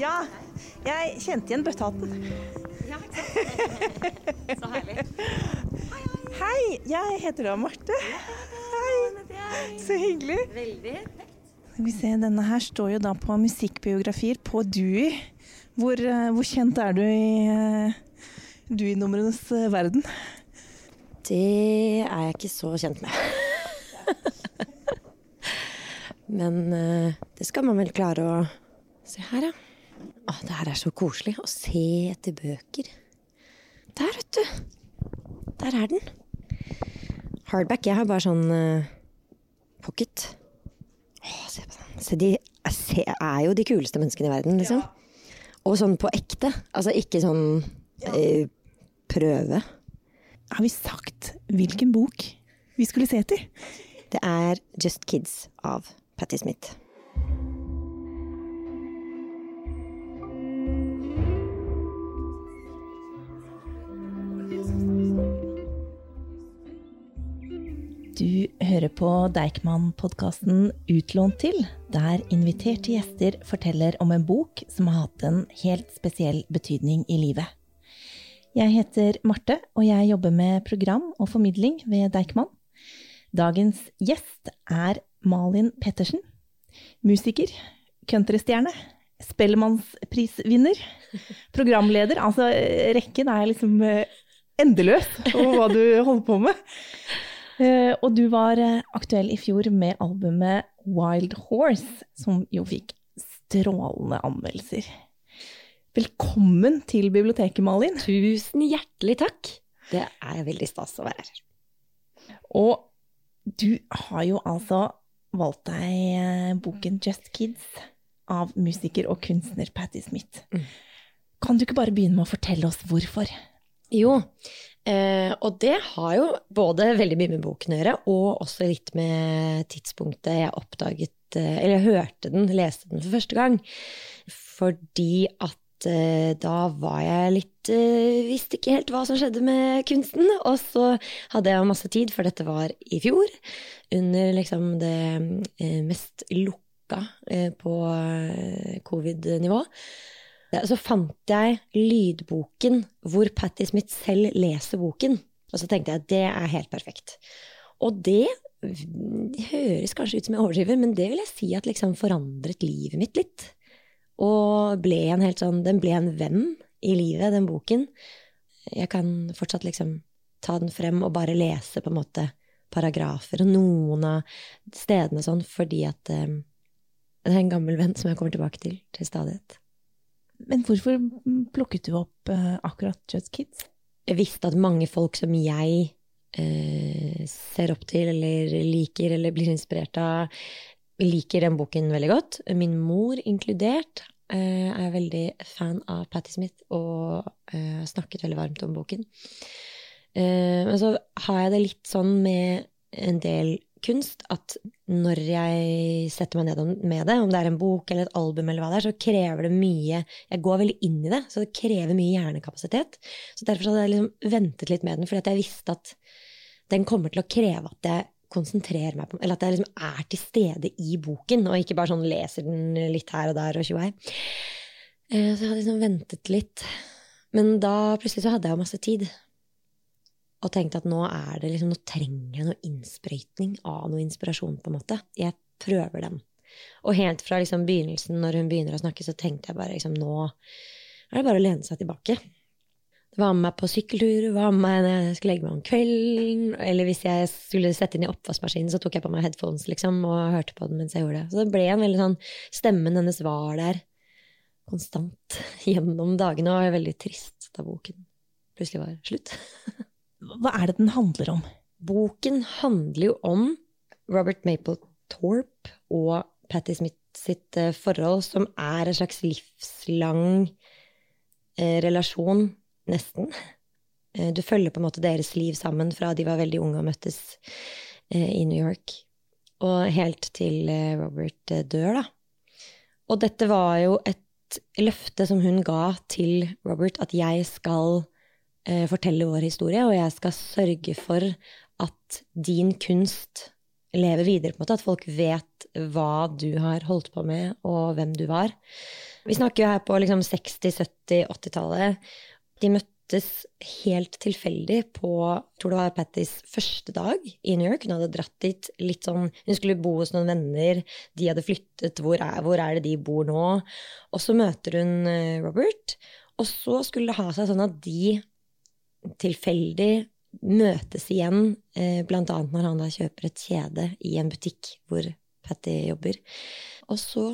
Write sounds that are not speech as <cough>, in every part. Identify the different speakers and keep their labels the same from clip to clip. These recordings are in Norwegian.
Speaker 1: Ja, jeg kjente igjen bøttehatten.
Speaker 2: Ja, Så herlig.
Speaker 1: Hei, jeg heter da Marte. Hei, så hyggelig.
Speaker 2: Veldig.
Speaker 1: Skal vi se, denne her står jo da på musikkbiografier på Dui. Hvor, eh, hvor kjent er du i uh, Dewey-numrenes eh, verden?
Speaker 2: Det er jeg ikke så kjent med. <laughs> Men eh, det skal man vel klare å Se her, ja. Å, det her er så koselig. Å se etter bøker. Der, vet du. Der er den. Hardback. Jeg har bare sånn uh, pocket. Å, se på den. Se, de ser, er jo de kuleste menneskene i verden, liksom. Og sånn på ekte. Altså ikke sånn eh, prøve.
Speaker 1: Har vi sagt hvilken bok vi skulle se etter?
Speaker 2: Det er Just Kids av Patti Smith.
Speaker 1: Hører på Deichman-podkasten Utlånt til, der inviterte gjester forteller om en bok som har hatt en helt spesiell betydning i livet. Jeg heter Marte, og jeg jobber med program og formidling ved Deichman. Dagens gjest er Malin Pettersen. Musiker, countrystjerne, Spellemannsprisvinner, programleder. Altså, rekken er liksom eh, endeløs over hva du holder på med. Eh, og du var eh, aktuell i fjor med albumet Wild Horse, som jo fikk strålende anmeldelser. Velkommen til biblioteket, Malin.
Speaker 2: Tusen hjertelig takk. Det er veldig stas å være her.
Speaker 1: Og du har jo altså valgt deg eh, boken Just Kids av musiker og kunstner Patti Smith.
Speaker 2: Mm.
Speaker 1: Kan du ikke bare begynne med å fortelle oss hvorfor?
Speaker 2: Jo, eh, og det har jo både veldig mye med boken å gjøre, og også litt med tidspunktet jeg oppdaget eh, Eller jeg hørte den, leste den for første gang. Fordi at eh, da var jeg litt eh, Visste ikke helt hva som skjedde med kunsten. Og så hadde jeg masse tid, for dette var i fjor, under liksom det eh, mest lukka på covid-nivå. Så fant jeg lydboken hvor Patti Smith selv leser boken. Og så tenkte jeg at det er helt perfekt. Og det høres kanskje ut som jeg overdriver, men det vil jeg si at liksom forandret livet mitt litt. Og ble en helt sånn, den ble en venn i livet, den boken. Jeg kan fortsatt liksom ta den frem og bare lese på en måte paragrafer og noen av stedene sånn, fordi at um, det er en gammel venn som jeg kommer tilbake til til stadighet.
Speaker 1: Men hvorfor plukket du opp eh, akkurat Just Kids?
Speaker 2: Jeg visste at mange folk som jeg eh, ser opp til eller liker eller blir inspirert av, liker den boken veldig godt. Min mor inkludert eh, er veldig fan av Patti Smith og eh, snakket veldig varmt om boken. Eh, men så har jeg det litt sånn med en del kunst at når jeg setter meg ned med det, om det er en bok eller et album, eller hva det er, så krever det mye Jeg går veldig inn i det, så det krever mye hjernekapasitet. Så derfor hadde jeg liksom ventet litt med den, fordi jeg visste at den kommer til å kreve at jeg konsentrerer meg på Eller at jeg liksom er til stede i boken, og ikke bare sånn leser den litt her og der og tjoei. Eh, så jeg hadde liksom ventet litt. Men da plutselig så hadde jeg jo masse tid og tenkte at nå er det liksom, nå trenger jeg noe innsprøytning av noe inspirasjon, på en måte. Jeg prøver den. Og helt fra liksom begynnelsen, når hun begynner å snakke, så tenkte jeg bare liksom nå er det bare å lene seg tilbake. Det var med meg på sykkeltur, var med meg når jeg skulle legge meg om kvelden, eller hvis jeg skulle sette inn i oppvaskmaskinen, så tok jeg på meg headphones liksom, og hørte på den mens jeg gjorde det. Så det ble en veldig sånn Stemmen hennes var der konstant gjennom dagene, og var veldig trist da boken plutselig var slutt. <laughs>
Speaker 1: Hva er det den handler om?
Speaker 2: Boken handler jo om Robert Mapplethorpe og Patti Smith sitt eh, forhold, som er en slags livslang eh, relasjon, nesten. Eh, du følger på en måte deres liv sammen fra de var veldig unge og møttes i New York, og helt til Robert dør, da. Og dette var jo et løfte som hun ga til Robert, at jeg skal eh, fortelle vår historie, og jeg skal sørge for at din kunst lever videre, på en måte. At folk vet hva du har holdt på med, og hvem du var. Vi snakker jo her på liksom 60-, 70-, 80-tallet. De møttes helt tilfeldig på tror det var Pattys første dag i New York. Hun hadde dratt dit litt sånn Hun skulle bo hos noen venner. De hadde flyttet. Hvor er, hvor er det de bor nå? Og så møter hun eh, Robert. Og så skulle det ha seg sånn at de tilfeldig møtes igjen, eh, blant annet når han da kjøper et kjede i en butikk hvor Patty jobber. Og så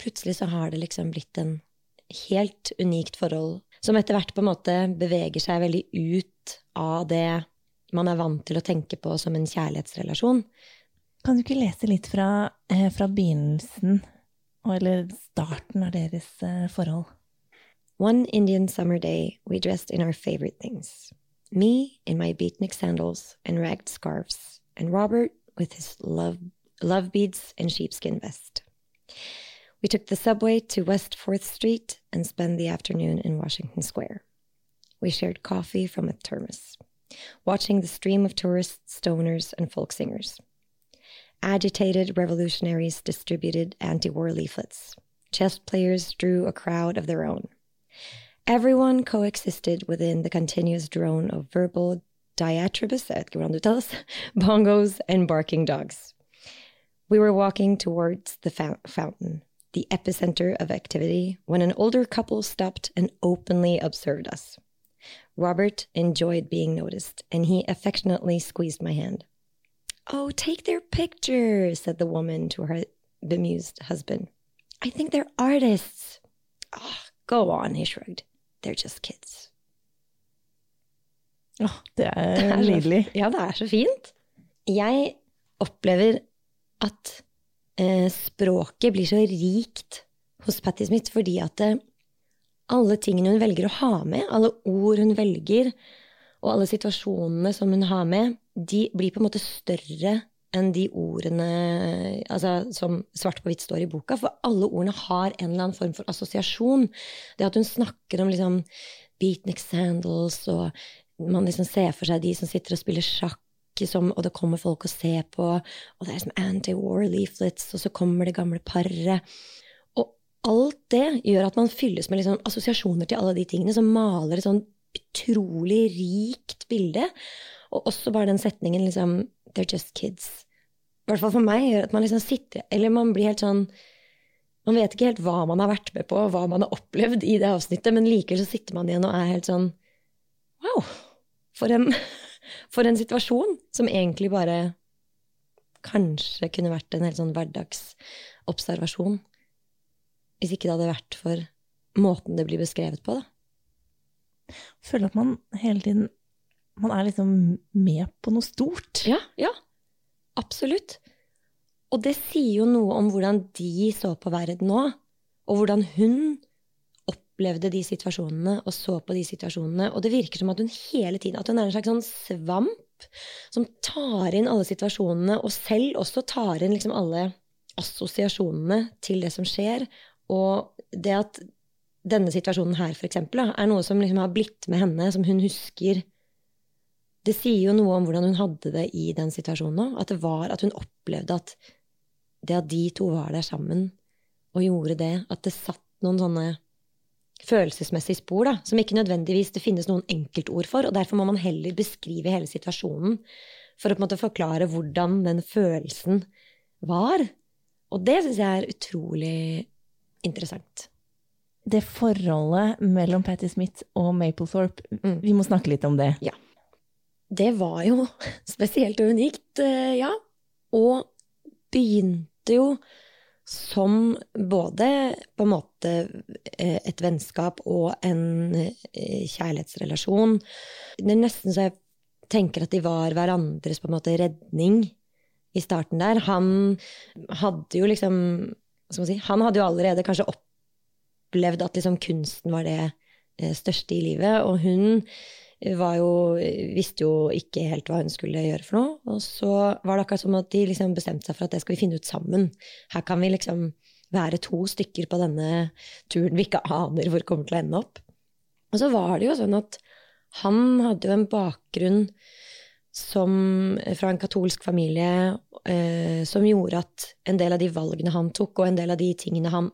Speaker 2: plutselig så har det liksom blitt en helt unikt forhold som etter hvert på en måte beveger seg veldig ut av det man er vant til å tenke på som en kjærlighetsrelasjon.
Speaker 1: Kan du ikke lese litt fra, eh, fra begynnelsen, eller starten av deres eh, forhold?
Speaker 2: One Indian summer day, we dressed in our favorite things. Me in my beatnik sandals and ragged scarves, and Robert with his love, love beads and sheepskin vest. We took the subway to West 4th Street and spent the afternoon in Washington Square. We shared coffee from a thermos, watching the stream of tourists, stoners, and folk singers. Agitated revolutionaries distributed anti war leaflets. Chess players drew a crowd of their own. Everyone coexisted within the continuous drone of verbal diatribes at Girondotus, <laughs> bongos, and barking dogs. We were walking towards the fountain, the epicenter of activity, when an older couple stopped and openly observed us. Robert enjoyed being noticed, and he affectionately squeezed my hand. Oh, take their picture, said the woman to her bemused husband. I think they're artists. Go on, he shrugged. They're just kids.
Speaker 1: Åh, oh, det er nydelig.
Speaker 2: Ja, det er så fint. Jeg opplever at eh, språket blir så rikt hos Patti Smith fordi at eh, alle tingene hun velger å ha med, alle ord hun velger, og alle situasjonene som hun har med, de blir på en måte større enn de ordene altså, som svart på hvitt står i boka. For alle ordene har en eller annen form for assosiasjon. Det at hun snakker om liksom, beatnik sandals, og man liksom ser for seg de som sitter og spiller sjakk, som, og det kommer folk og ser på, og det er liksom anti-war leaflets, og så kommer det gamle paret. Og alt det gjør at man fylles med liksom assosiasjoner til alle de tingene, som maler et sånn utrolig rikt bilde. Og også bare den setningen liksom They're just kids. I hvert fall for meg gjør at man liksom sitter Eller man blir helt sånn Man vet ikke helt hva man har vært med på, hva man har opplevd i det avsnittet, men likevel så sitter man igjen og er helt sånn Wow! For en, <laughs> for en situasjon som egentlig bare kanskje kunne vært en helt sånn hverdagsobservasjon. Hvis ikke det hadde vært for måten det blir beskrevet på, da.
Speaker 1: Føler at man hele tiden man er liksom med på noe stort.
Speaker 2: Ja, ja. Absolutt. Og det sier jo noe om hvordan de så på verden nå, og hvordan hun opplevde de situasjonene og så på de situasjonene. Og det virker som at hun hele tiden at hun er en slags sånn svamp som tar inn alle situasjonene, og selv også tar inn liksom alle assosiasjonene til det som skjer. Og det at denne situasjonen her, eksempel, er noe som liksom har blitt med henne, som hun husker det sier jo noe om hvordan hun hadde det i den situasjonen nå. At det var at hun opplevde at det at de to var der sammen og gjorde det, at det satt noen sånne følelsesmessige spor, da, som ikke nødvendigvis det finnes noen enkeltord for. Og derfor må man heller beskrive hele situasjonen for å på en måte forklare hvordan den følelsen var. Og det syns jeg er utrolig interessant.
Speaker 1: Det forholdet mellom Patti Smith og Maplethorpe, mm. vi må snakke litt om det.
Speaker 2: Ja det var jo <laughs> spesielt og unikt, eh, ja. Og begynte jo som både på en måte eh, et vennskap og en eh, kjærlighetsrelasjon. Det er nesten så jeg tenker at de var hverandres på en måte redning i starten der. Han hadde jo liksom si, Han hadde jo allerede kanskje opplevd at liksom kunsten var det største i livet, og hun jo, visste jo ikke helt hva hun skulle gjøre for noe. Og så var det akkurat som at de liksom bestemte seg for at det skal vi finne ut sammen. Her kan vi liksom være to stykker på denne turen vi ikke aner hvor kommer til å ende opp. Og så var det jo sånn at han hadde jo en bakgrunn som, fra en katolsk familie eh, som gjorde at en del av de valgene han tok, og en del av de tingene han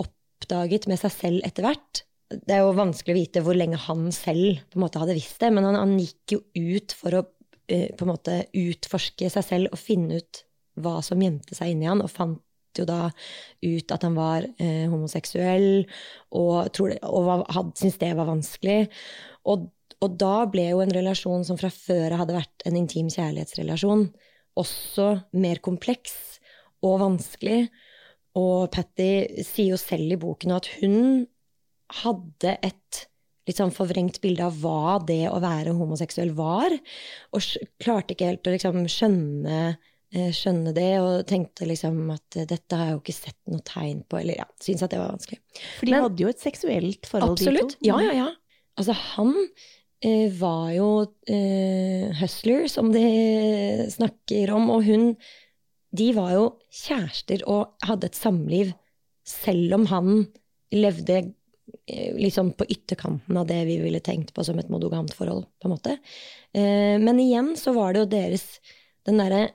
Speaker 2: oppdaget med seg selv etter hvert Det er jo vanskelig å vite hvor lenge han selv på en måte hadde visst det, men han, han gikk jo ut for å eh, på en måte utforske seg selv og finne ut hva som gjemte seg inni han, og fant jo da ut at han var eh, homoseksuell, og, tror, og var, had, syntes det var vanskelig. Og og da ble jo en relasjon som fra før hadde vært en intim kjærlighetsrelasjon, også mer kompleks og vanskelig. Og Patty sier jo selv i boken at hun hadde et litt sånn forvrengt bilde av hva det å være homoseksuell var, og klarte ikke helt å liksom skjønne, eh, skjønne det, og tenkte liksom at dette har jeg jo ikke sett noe tegn på, eller ja, syntes at det var vanskelig.
Speaker 1: For de Men, hadde jo et seksuelt forhold,
Speaker 2: absolutt. de to? Ja, ja, ja. Altså, han Eh, var jo eh, hustler, som de snakker om, og hun De var jo kjærester og hadde et samliv, selv om han levde eh, liksom på ytterkanten av det vi ville tenkt på som et modogamt forhold, på en måte. Eh, men igjen så var det jo deres den derre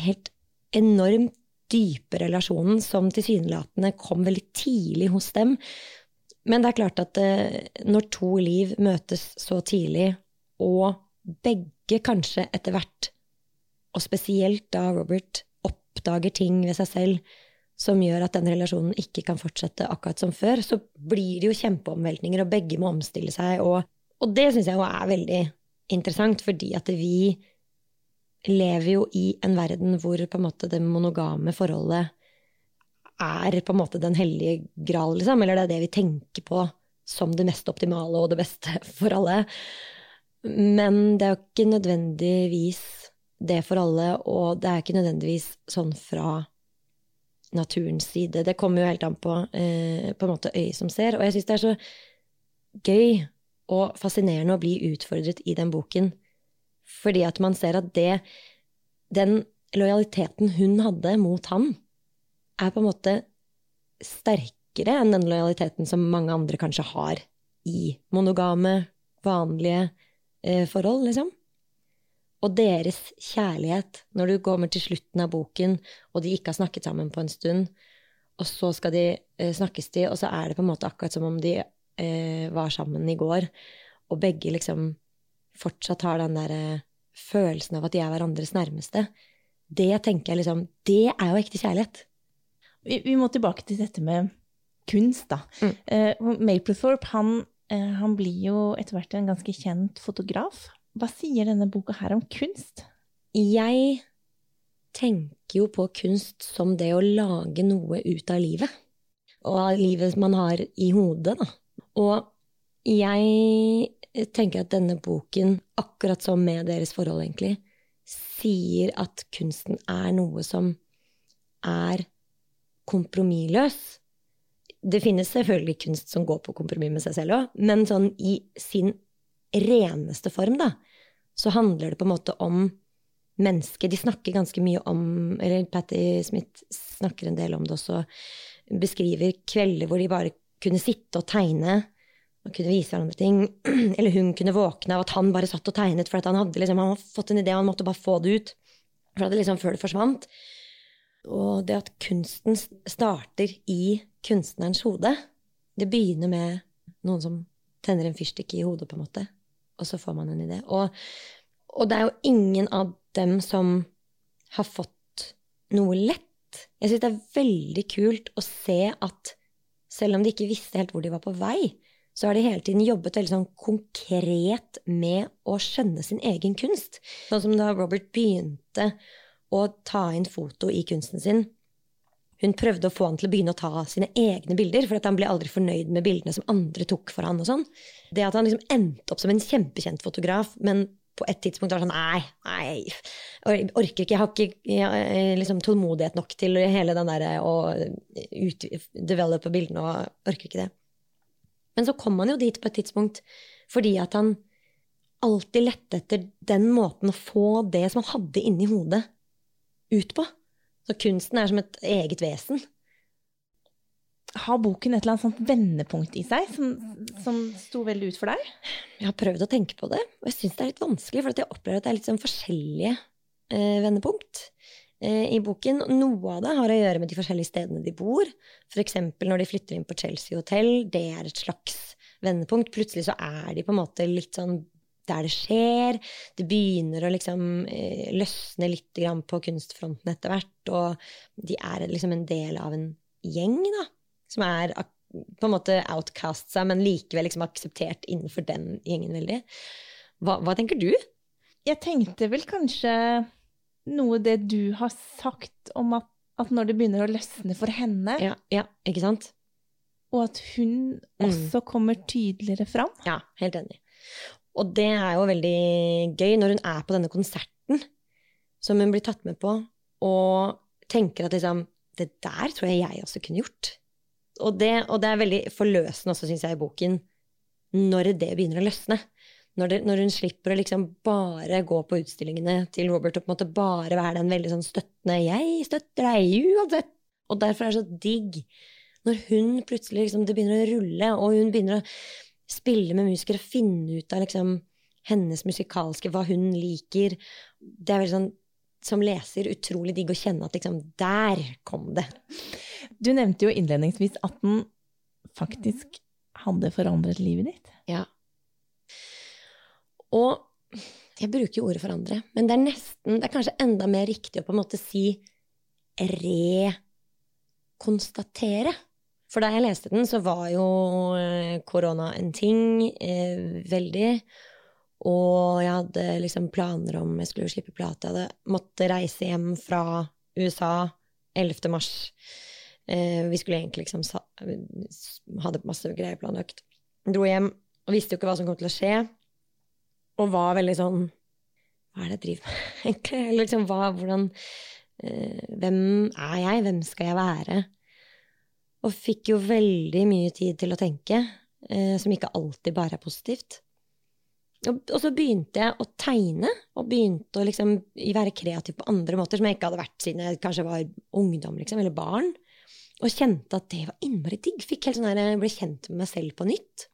Speaker 2: helt enormt dype relasjonen som tilsynelatende kom veldig tidlig hos dem, men det er klart at eh, når to liv møtes så tidlig, og begge kanskje etter hvert, og spesielt da Robert, oppdager ting ved seg selv som gjør at den relasjonen ikke kan fortsette akkurat som før, så blir det jo kjempeomveltninger, og begge må omstille seg. Og, og det syns jeg jo er veldig interessant, fordi at vi lever jo i en verden hvor på en måte det monogame forholdet er på en måte den hellige gral, liksom. Eller det er det vi tenker på som det mest optimale og det beste <laughs> for alle. Men det er jo ikke nødvendigvis det for alle, og det er ikke nødvendigvis sånn fra naturens side. Det kommer jo helt an på eh, på en måte øyet som ser. Og jeg syns det er så gøy og fascinerende å bli utfordret i den boken, fordi at man ser at det Den lojaliteten hun hadde mot han, er på en måte sterkere enn den lojaliteten som mange andre kanskje har i monogame, vanlige eh, forhold, liksom. Og deres kjærlighet, når du kommer til slutten av boken, og de ikke har snakket sammen på en stund, og så skal de eh, snakkes de, og så er det på en måte akkurat som om de eh, var sammen i går, og begge liksom fortsatt har den derre eh, følelsen av at de er hverandres nærmeste. Det tenker jeg liksom Det er jo ekte kjærlighet.
Speaker 1: Vi, vi, må tilbake til dette med kunst, da. Mm. Uh, Maplethorpe, han, uh, han, blir jo etter hvert en ganske kjent fotograf. Hva sier denne boka her om kunst?
Speaker 2: Jeg tenker jo på kunst som det å lage noe ut av livet. Og av livet man har i hodet, da. Og jeg tenker at denne boken, akkurat som med deres forhold, egentlig, sier at kunsten er noe som er kompromissløs. Det finnes selvfølgelig kunst som går på kompromiss med seg selv òg, men sånn i sin reneste form, da, så handler det på en måte om mennesket. De snakker ganske mye om Eller Patti Smith snakker en del om det også. Beskriver kvelder hvor de bare kunne sitte og tegne og kunne vise hverandre ting. <clears throat> Eller hun kunne våkne av at han bare satt og tegnet for han hadde, liksom, han hadde fått en idé, og han måtte bare få det ut. For det liksom, før det forsvant. Og det at kunsten starter i kunstnerens hode Det begynner med noen som tenner en fyrstikk i hodet, på en måte, og så får man en idé. Og, og det er jo ingen av dem som har fått noe lett. Jeg syns det er veldig kult å se at selv om de ikke visste helt hvor de var på vei, så har de hele tiden jobbet veldig sånn konkret med å skjønne sin egen kunst. Sånn som da Robert begynte å ta inn foto i kunsten sin. Hun prøvde å få han til å begynne å ta sine egne bilder, for han ble aldri fornøyd med bildene som andre tok for han og sånn. Det at han liksom endte opp som en kjempekjent fotograf, men på et tidspunkt var sånn Nei, nei, jeg orker ikke. Jeg har ikke jeg, liksom, tålmodighet nok til hele den derre å ut, develope bildene, og orker ikke det. Men så kom han jo dit på et tidspunkt fordi at han alltid lette etter den måten å få det som han hadde inni hodet, ut på. Så kunsten er som et eget vesen.
Speaker 1: har boken et eller annet sånt vendepunkt i seg som, som sto veldig ut for deg?
Speaker 2: Jeg har prøvd å tenke på det, og jeg syns det er litt vanskelig, for jeg opplever at det er litt sånn forskjellige eh, vendepunkt eh, i boken. Noe av det har å gjøre med de forskjellige stedene de bor. F.eks. når de flytter inn på Chelsea hotell. Det er et slags vendepunkt. Plutselig så er de på en måte litt sånn der det skjer. Det begynner å liksom eh, løsne litt på kunstfronten etter hvert, og de er liksom en del av en gjeng, da, som er på en måte outcasta, men likevel liksom akseptert innenfor den gjengen veldig. Hva, hva, tenker du?
Speaker 1: Jeg tenkte vel kanskje noe det du har sagt om at, at når det begynner å løsne for henne
Speaker 2: Ja, ja ikke sant?
Speaker 1: Og at hun mm. også kommer tydeligere fram.
Speaker 2: Ja, helt enig. Og det er jo veldig gøy når hun er på denne konserten som hun blir tatt med på, og tenker at liksom Det der tror jeg jeg også kunne gjort. Og det, og det er veldig forløsende også, syns jeg, i boken, når det begynner å løsne. Når, det, når, hun slipper å liksom bare gå på utstillingene til Robert og på en måte bare være den veldig sånn støttende 'Jeg støtter deg uansett'. Og derfor er det så digg når hun plutselig liksom, det begynner å rulle, og hun begynner å spille med musikere, finne ut av liksom hennes musikalske, hva hun liker Det er veldig sånn som leser utrolig digg å kjenne at liksom Der kom det.
Speaker 1: Du nevnte jo innledningsvis at den faktisk hadde forandret livet ditt.
Speaker 2: Ja. Og jeg bruker jo ordet forandre, men det er nesten Det er kanskje enda mer riktig å på en måte si rekonstatere. For da jeg leste den, så var jo eh, korona en ting eh, veldig. Og jeg hadde liksom planer om jeg skulle slippe plate. Jeg hadde måttet reise hjem fra USA 11. mars. Eh, vi skulle egentlig liksom Hadde masse greier planlagt. Dro hjem og visste jo ikke hva som kom til å skje. Og var veldig sånn Hva er det jeg driver med, <laughs> egentlig? Liksom, hva, hvordan eh, Hvem er jeg? Hvem skal jeg være? Og fikk jo veldig mye tid til å tenke, eh, som ikke alltid bare er positivt. Og, og, så begynte jeg å tegne, og begynte å liksom være kreativ på andre måter som jeg ikke hadde vært siden jeg kanskje var ungdom, liksom, eller barn. Og kjente at det var innmari digg. Fikk helt sånn jeg ble kjent med meg selv på nytt.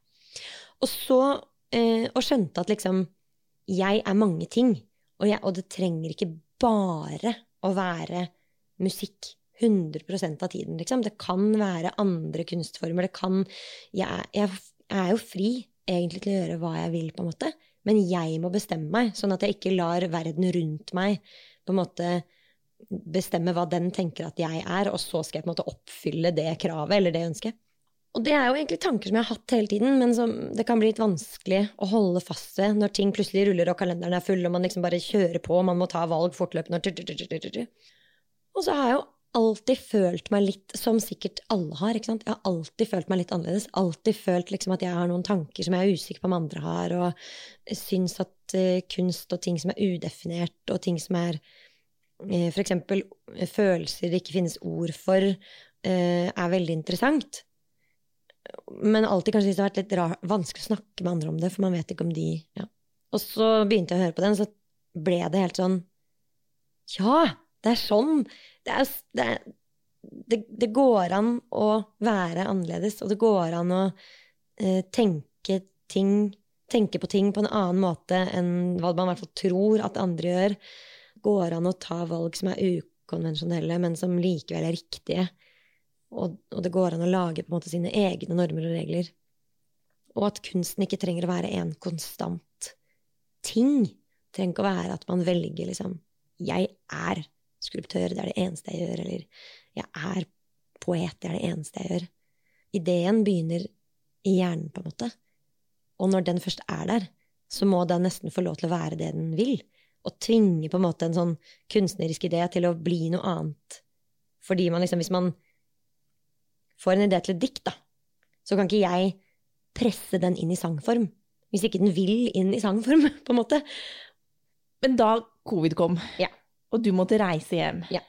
Speaker 2: Og så eh, Og skjønte at liksom Jeg er mange ting. Og, jeg, og det trenger ikke bare å være musikk. 100% av tiden, liksom. Det kan være andre kunstformer. Det kan jeg, jeg, er jo fri egentlig til å gjøre hva jeg vil, på en måte. Men jeg må bestemme meg, sånn at jeg ikke lar verden rundt meg på en måte bestemme hva den tenker at jeg er, og så skal jeg på en måte oppfylle det kravet eller det ønsket. Og det er jo egentlig tanker som jeg har hatt hele tiden, men som det kan bli litt vanskelig å holde fast ved når ting plutselig ruller og kalenderen er full og man liksom bare kjører på og man må ta valg fortløpende og så har jeg jo alltid følt meg litt som sikkert alle har. ikke sant? Jeg har alltid følt meg litt annerledes. Alltid følt liksom at jeg har noen tanker som jeg er usikker på om andre har, og syns at uh, kunst og ting som er udefinert, og ting som er uh, eksempel uh, følelser det ikke finnes ord for, er veldig interessant. Men alltid kanskje det har vært litt rar, vanskelig å snakke med andre om det, for man vet ikke om de ja. Og så begynte jeg å høre på den, så ble det helt sånn Ja! Det er sånn. Det, er, det, det, det, går an å være annerledes, og det går an å eh, tenke ting Tenke på ting på en annen måte enn hva man i hvert fall tror at andre gjør. Går an å ta valg som er ukonvensjonelle, men som likevel er riktige. Og, og det går an å lage på en måte sine egne normer og regler. Og at kunsten ikke trenger å være en konstant ting. Det trenger ikke å være at man velger liksom Jeg er skulptør, det er det eneste jeg gjør, eller jeg er poet, det er det eneste jeg gjør. Ideen begynner i hjernen, på en måte. Og når den først er der, så må den nesten få lov til å være det den vil. Og tvinge på en måte en sånn kunstnerisk idé til å bli noe annet. Fordi man liksom, hvis man får en idé til et dikt, da, så kan ikke jeg presse den inn i sangform. Hvis ikke den vil inn i sangform, <laughs> på en måte.
Speaker 1: Men da covid kom,
Speaker 2: ja.
Speaker 1: Og du måtte reise hjem.
Speaker 2: Ja.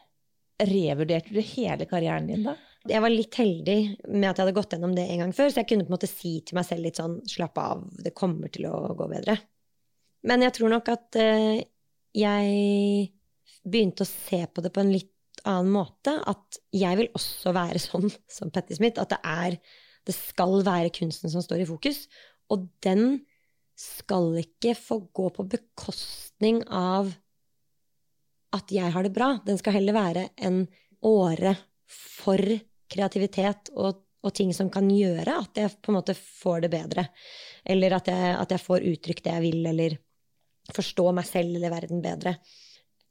Speaker 1: Revurderte du hele karrieren din da?
Speaker 2: Jeg var litt heldig med at jeg hadde gått gjennom det en gang før, så jeg kunne på en måte si til meg selv litt sånn slapp av, det kommer til å gå bedre. Men jeg tror nok at uh, jeg begynte å se på det på en litt annen måte. At jeg vil også være <laughs> sånn som Patti Smith. At det er Det skal være kunsten som står i fokus. Og den skal ikke få gå på bekostning av at jeg har det bra. Den skal heller være en åre for kreativitet og, og ting som kan gjøre at jeg på en måte får det bedre. Eller at jeg, at jeg får uttrykt det jeg vil, eller forstå meg selv eller verden bedre.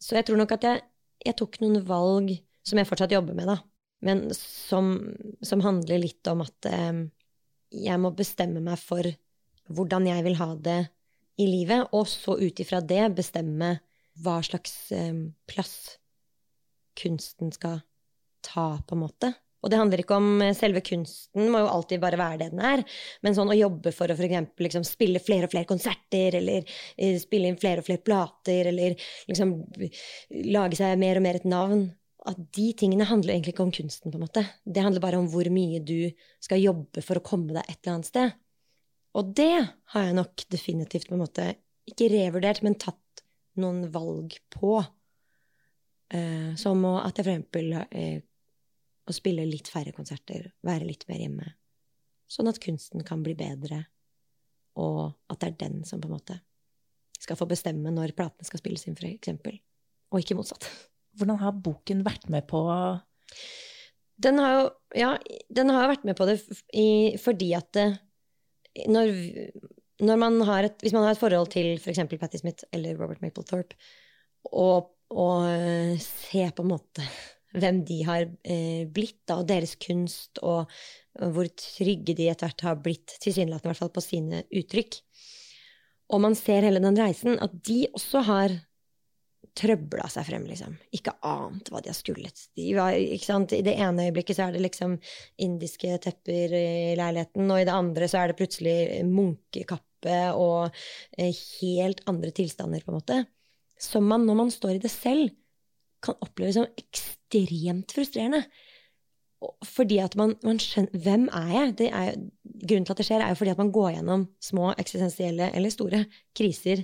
Speaker 2: Så jeg tror nok at jeg, jeg tok noen valg som jeg fortsatt jobber med, da. Men som, som handler litt om at eh, jeg må bestemme meg for hvordan jeg vil ha det i livet, og så ut ifra det bestemme hva slags eh, plass kunsten skal ta, på en måte. Og det handler ikke om eh, selve kunsten, må jo alltid bare være det den er. Men sånn å jobbe for å eksempel liksom spille flere og flere konserter, eller eh, spille inn flere og flere plater, eller liksom lage seg mer og mer et navn At de tingene handler egentlig ikke om kunsten, på en måte. Det handler bare om hvor mye du skal jobbe for å komme deg et eller annet sted. Og det har jeg nok definitivt på en måte ikke revurdert, men tatt noen valg på. Eh, som at jeg for eksempel eh, å spille litt færre konserter, være litt mer hjemme. Sånn at kunsten kan bli bedre, og at det er den som på en måte skal få bestemme når platene skal spilles inn, eksempel. Og ikke motsatt. <laughs>
Speaker 1: Hvordan har boken vært med på
Speaker 2: Den har jo Ja, den har vært med på det i, fordi at det, når, når, man et Hvis man har et forhold til f.eks. For Patti Smith eller Robert Mapplethorpe, og, og se ser på en måte hvem de har eh, blitt, da, og deres kunst, og, hvor trygge de etter hvert har blitt, tilsynelatende i hvert fall på sine uttrykk. Og man ser hele den reisen, at de også har trøbla seg frem, liksom. Ikke ant hva de har skullet. De var, I det ene øyeblikket så er det liksom indiske tepper i leiligheten, og i det andre så er det plutselig munkekappe og eh, helt andre tilstander, på en måte. Som man, når man står i det selv, kan oppleve som ekstremt frustrerende. Fordi at man, man skjønner Hvem er jeg? Er, grunnen til at det skjer, er jo fordi at man går gjennom små eksistensielle eller store kriser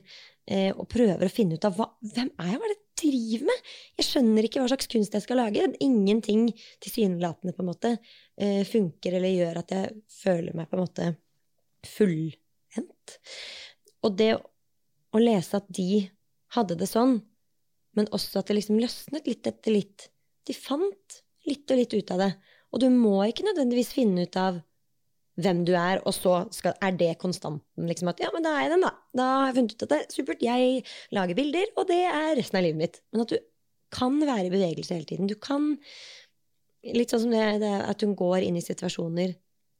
Speaker 2: eh, og prøver å finne ut av hva, hvem er jeg, hva er det jeg driver med? Jeg skjønner ikke hva slags kunst jeg skal lage. Ingenting tilsynelatende på en måte eh, funker eller gjør at jeg føler meg på en måte Og det å lese at de hadde det sånn, men også at det liksom løsnet litt etter litt. De fant litt og litt ut av det. Og du må ikke nødvendigvis finne ut av hvem du er, og så skal, er det konstanten. Liksom at ja, men da er jeg den, da. Da har jeg funnet ut at det er supert. Jeg lager bilder, og det er resten av livet mitt. Men at du kan være i bevegelse hele tiden. Du kan Litt sånn som det, det at hun går inn i situasjoner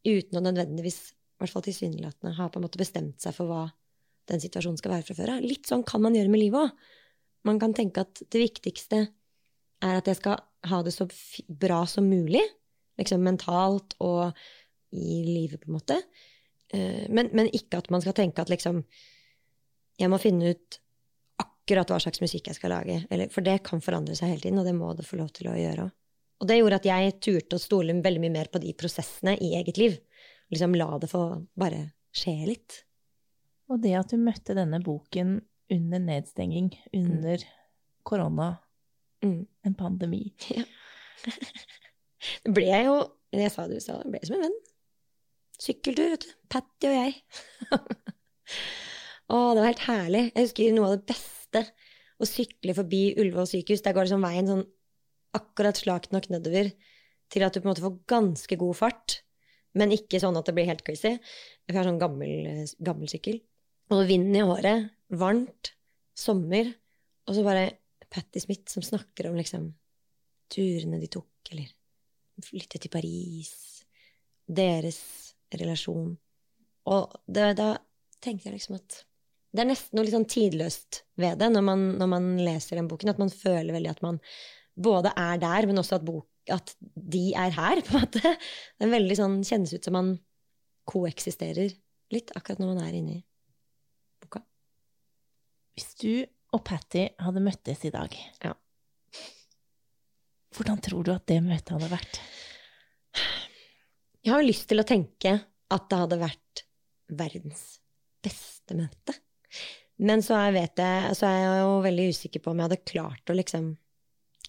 Speaker 2: uten å nødvendigvis, i hvert fall tilsynelatende, har på en måte bestemt seg for hva den situasjonen skal være fra før av. Litt sånn kan man gjøre med livet òg. Man kan tenke at det viktigste er at jeg skal ha det så bra som mulig, liksom mentalt og i livet, på en måte. Eh, men, men, ikke at man skal tenke at liksom Jeg må finne ut akkurat hva slags musikk jeg skal lage. Eller, for det kan forandre seg hele tiden, og det må det få lov til å gjøre òg. Og det gjorde at jeg turte å stole veldig mye mer på de prosessene i eget liv. Liksom la det få bare skje litt.
Speaker 1: Og det at du møtte denne boken under nedstenging, under mm. korona, mm. en pandemi. Ja. <laughs>
Speaker 2: det ble jo Jeg sa det i stad, ble jeg som en venn. Sykkeltur, vet du. Patty og jeg. <laughs> Å, det var helt herlig. Jeg husker noe av det beste. Å sykle forbi Ullevål sykehus. Der går det veien sånn akkurat slakt nok nedover til at du på en måte får ganske god fart, men ikke sånn at det blir helt crazy. Jeg har sånn gammel, gammel sykkel. Og vinden i håret varmt, sommer, og så bare Patti Smith som snakker om liksom turene de tok, eller flytte til Paris, deres relasjon. Og det, da tenkte jeg liksom at det er nesten noe litt sånn tidløst ved det når man, når man, leser den boken, at man føler veldig at man både er der, men også at, bok, at de er her, <laughs> på en måte. Det er veldig sånn, kjennes ut som man koeksisterer litt akkurat når man er inni boka.
Speaker 1: Hvis du og Patty hadde møttes i dag,
Speaker 2: ja.
Speaker 1: hvordan tror du at det møtet hadde vært?
Speaker 2: Jeg har lyst til å tenke at det hadde vært verdens beste møte. Men så er, jeg, så er jeg jo veldig usikker på om jeg hadde klart å liksom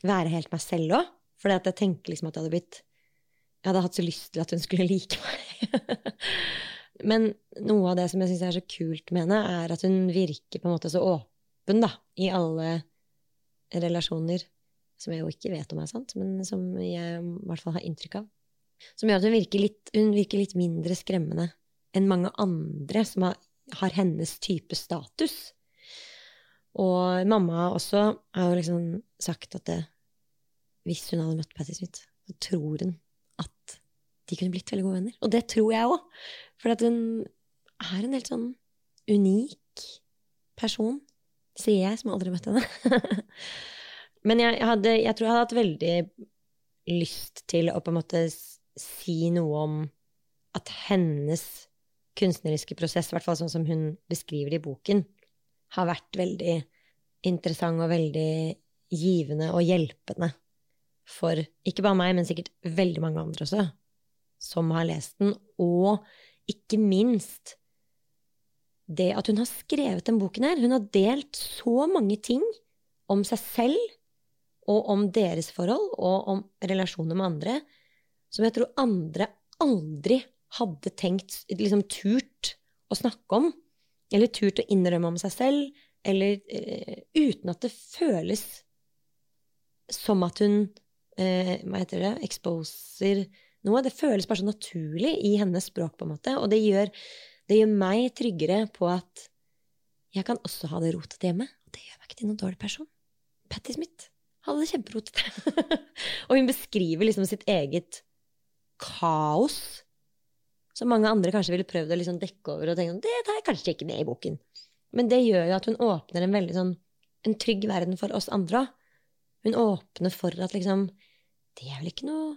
Speaker 2: være helt meg selv òg. For jeg tenker liksom at jeg hadde blitt Jeg hadde hatt så lyst til at hun skulle <laughs> like meg. Men noe av det som jeg syns er så kult med henne, er at hun virker på en måte så åpen, da, i alle relasjoner. Som jeg jo ikke vet om er sant, men som jeg i hvert fall har inntrykk av. Som gjør at hun virker litt, hun virker litt mindre skremmende enn mange andre som har, har hennes type status. Og mamma også har jo liksom sagt at det, hvis hun hadde møtt Patti Smith, så tror hun at de kunne blitt veldig gode venner. Og det tror jeg òg. For hun er en helt sånn unik person, sier jeg, som aldri har møtt henne. <laughs> Men jeg, hadde, jeg, tror jeg hadde hatt veldig lyst til å på en måte si noe om at hennes kunstneriske prosess, i hvert fall sånn som hun beskriver det i boken, har vært veldig interessant og veldig givende og hjelpende for ikke bare meg, men sikkert veldig mange andre også, som har lest den, og ikke minst det at hun har skrevet den boken her. Hun har delt så mange ting om seg selv og om deres forhold og om relasjoner med andre som jeg tror andre aldri hadde tenkt, liksom turt å snakke om, eller turt å innrømme om seg selv, eller uh, uten at det føles som at hun uh, Hva heter det? Exposer noe. Det føles bare så naturlig i hennes språk, på en måte. Og det gjør, det gjør meg tryggere på at jeg kan også ha det rotete hjemme. Og det gjør meg ikke til noen dårlig person. Patti Smith hadde det kjemperotete. <laughs> og hun beskriver liksom sitt eget kaos som mange andre kanskje ville prøvd å liksom dekke over og tenke sånn, det tar jeg kanskje ikke med i boken. Men det gjør jo at hun åpner en veldig sånn en trygg verden for oss andre. Hun åpner for at liksom Det er vel ikke noe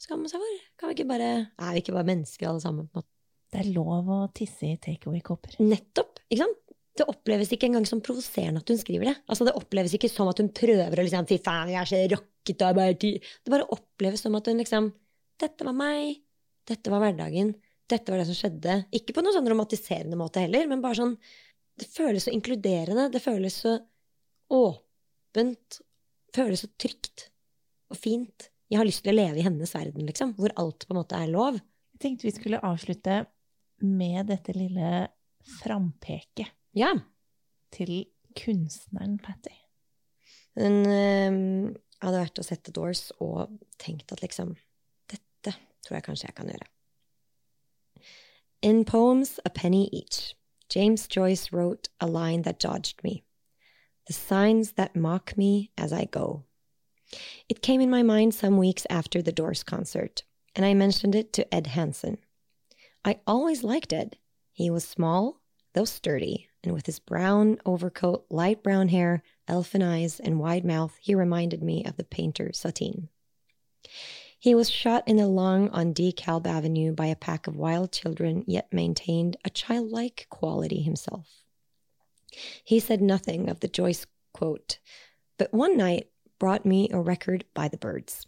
Speaker 2: skamme seg for? Kan vi ikke bare Er vi ikke bare mennesker alle sammen? på en måte?
Speaker 1: Det er lov å tisse i takeaway-kopper.
Speaker 2: Nettopp. ikke sant? Det oppleves ikke engang som provoserende at hun skriver det. Altså Det oppleves ikke som at hun prøver å liksom si faen, jeg er så rockete. Det bare oppleves som at hun liksom Dette var meg. Dette var hverdagen. Dette var det som skjedde. Ikke på noen sånn romantiserende måte heller, men bare sånn Det føles så inkluderende. Det føles så åpent. Føles så trygt og fint. Jeg har lyst til å leve i hennes verden, liksom, hvor alt på en måte er lov.
Speaker 1: Jeg tenkte vi skulle avslutte med dette lille frampeket
Speaker 2: ja.
Speaker 1: til kunstneren Patty.
Speaker 2: Hun øh, hadde vært og sett The Doors og tenkt at liksom Dette tror jeg kanskje jeg kan gjøre. In poems, a penny each, James Joyce wrote a line that dodged me. The signs that mock me as I go. It came in my mind some weeks after the Doors concert, and I mentioned it to Ed Hansen. I always liked Ed. He was small, though sturdy, and with his brown overcoat, light brown hair, elfin eyes, and wide mouth, he reminded me of the painter Satine. He was shot in the lung on DeKalb Avenue by a pack of wild children, yet maintained a childlike quality himself. He said nothing of the Joyce quote, but one night brought me a record by the birds.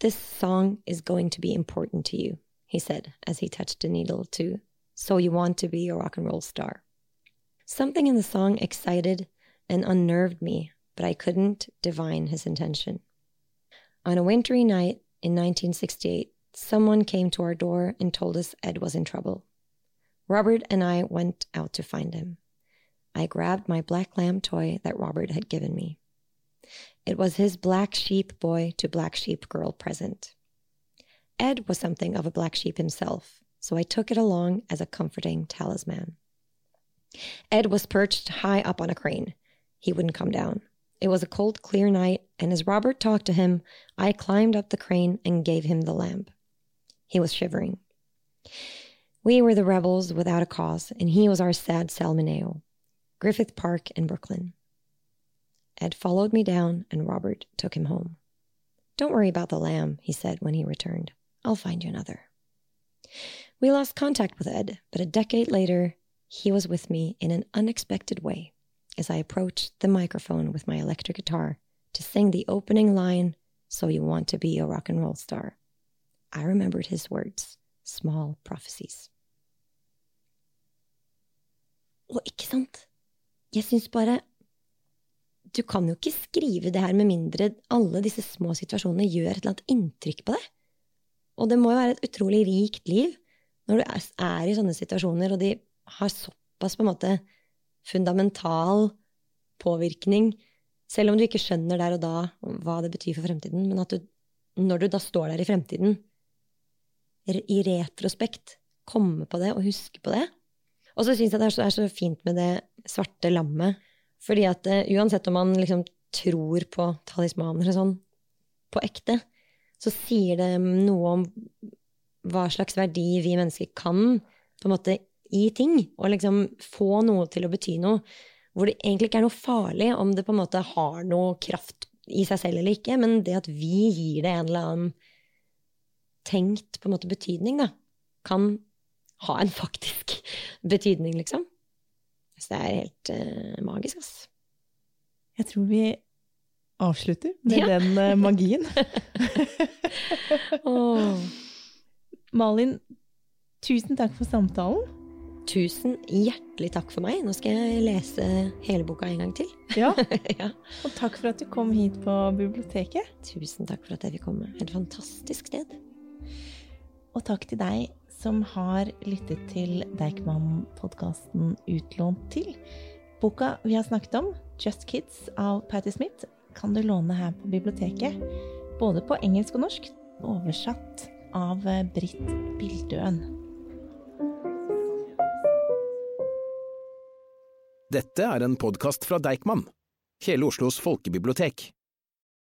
Speaker 2: This song is going to be important to you, he said as he touched a needle to So You Want to Be a Rock and Roll Star. Something in the song excited and unnerved me, but I couldn't divine his intention. On a wintry night in 1968, someone came to our door and told us Ed was in trouble. Robert and I went out to find him. I grabbed my black lamb toy that Robert had given me. It was his black sheep boy to black sheep girl present. Ed was something of a black sheep himself, so I took it along as a comforting talisman. Ed was perched high up on a crane. He wouldn't come down. It was a cold, clear night, and as Robert talked to him, I climbed up the crane and gave him the lamp. He was shivering. We were the rebels without a cause, and he was our sad Salmoneo. Griffith Park in Brooklyn. Ed followed me down, and Robert took him home. Don't worry about the lamb, he said when he returned. I'll find you another. We lost contact with Ed, but a decade later, he was with me in an unexpected way as I approached the microphone with my electric guitar to sing the opening line, So You Want to Be a Rock and Roll Star. I remembered his words, small prophecies. Og ikke sant? Jeg syns bare du kan jo ikke skrive det her med mindre alle disse små situasjonene gjør et eller annet inntrykk på deg. Og det må jo være et utrolig rikt liv når du er i sånne situasjoner, og de har såpass på en måte fundamental påvirkning, selv om du ikke skjønner der og da hva det betyr for fremtiden, men at du, når du da står der i fremtiden, i retrospekt, komme på det og huske på det. Og så syns jeg det er så, fint med det svarte lammet, fordi at uh, uansett om man liksom tror på talismaner og sånn på ekte, så sier det noe om hva slags verdi vi mennesker kan på en måte i ting, og liksom få noe til å bety noe. Hvor det egentlig ikke er noe farlig om det på en måte har noe kraft i seg selv eller ikke, men det at vi gir det en eller annen tenkt på en måte betydning, da, kan ha en <laughs> faktisk betydning, liksom. Så det er helt uh, magisk, altså.
Speaker 1: Jeg tror vi avslutter med ja. den uh, magien. <laughs> oh. Malin, tusen takk for samtalen.
Speaker 2: Tusen hjertelig takk for meg. Nå skal jeg lese hele boka en gang til.
Speaker 1: Ja. <laughs> ja. Og takk for at du kom hit på biblioteket.
Speaker 2: Tusen takk for at jeg fikk komme. Et fantastisk sted.
Speaker 1: Og takk til deg som har lyttet til Deichman-podkasten Utlånt til. Boka vi har snakket om, Just Kids av Patti Smith, kan du låne her på biblioteket. Både på engelsk og norsk, oversatt av Britt Bildøen.
Speaker 3: Dette er en podkast fra Deichman, hele Oslos folkebibliotek.